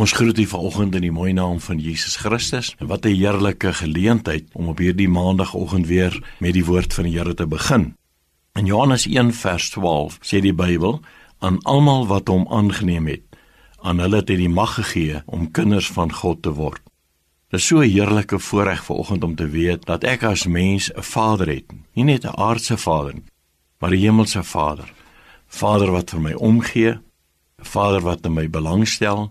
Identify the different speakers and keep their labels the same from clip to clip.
Speaker 1: Ons groet u vanoggend in die mooi naam van Jesus Christus. En wat 'n heerlike geleentheid om op hierdie maandagooggend weer met die woord van die Here te begin. In Johannes 1 vers 12 sê die Bybel: "Aan almal wat hom aangeneem het, aan hulle het hy die mag gegee om kinders van God te word." Dit is so 'n heerlike voorreg vanoggend om te weet dat ek as mens 'n Vader het, nie net 'n aardse Vader nie, maar 'n hemelse Vader. Vader wat vir my omgee, Vader wat in my belangstel,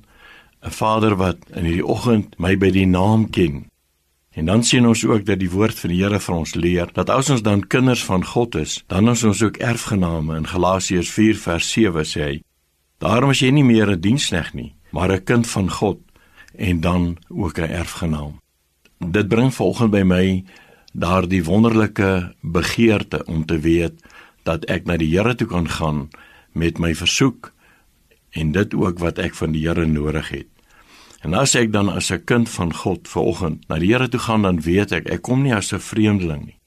Speaker 1: 'n Vader wat in hierdie oggend my by die naam ken. En dan sien ons ook dat die woord van die Here vir ons leer dat as ons dan kinders van God is, dan is ons ook erfgename in Galasiërs 4 vers 7 sê hy: Daarom is jy nie meer 'n diensknegt nie, maar 'n kind van God en dan ook 'n erfgenaam. Dit bring volgens by my daardie wonderlike begeerte om te weet dat ek na die Here toe kan gaan met my versoek en dit ook wat ek van die Here nodig het. En as ek dan as 'n kind van God vanoggend na die Here toe gaan, dan weet ek ek kom nie as 'n vreemdeling nie.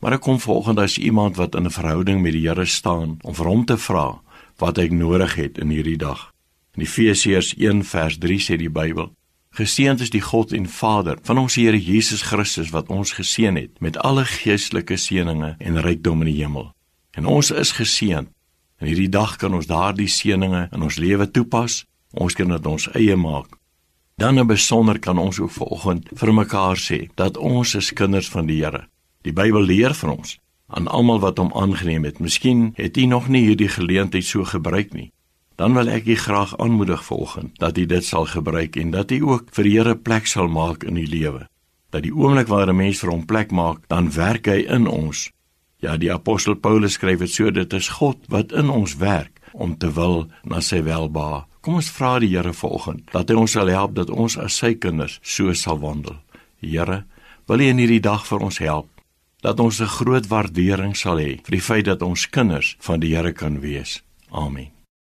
Speaker 1: Maar ek kom vanoggend as iemand wat in 'n verhouding met die Here staan om vir hom te vra wat ek nodig het in hierdie dag. In Efesiërs 1 vers 3 sê die Bybel: Geseënd is die God en Vader van ons Here Jesus Christus wat ons geseën het met alle geestelike seënings en rykdom in die hemel. En ons is geseënd En hierdie dag kan ons daardie seënings in ons lewe toepas. Ons kan dit ons eie maak. Dan 'n besonder kan ons ook vanoggend vir mekaar sê dat ons is kinders van die Here. Die Bybel leer vir ons aan almal wat hom aangeneem het. Miskien het u nog nie hierdie geleentheid so gebruik nie. Dan wil ek u graag aanmoedig vanoggend dat u dit sal gebruik en dat u ook vir die Here plek sal maak in u lewe. Dat die oomblik waar 'n mens vir hom plek maak, dan werk hy in ons Ja, die apostel Paulus skryf dit so dit is God wat in ons werk om te wil na sy welba. Kom ons vra die Here vanoggend dat hy ons sal help dat ons as sy kinders so sal wandel. Here, wil U in hierdie dag vir ons help dat ons 'n groot waardering sal hê vir die feit dat ons kinders van die Here kan wees. Amen.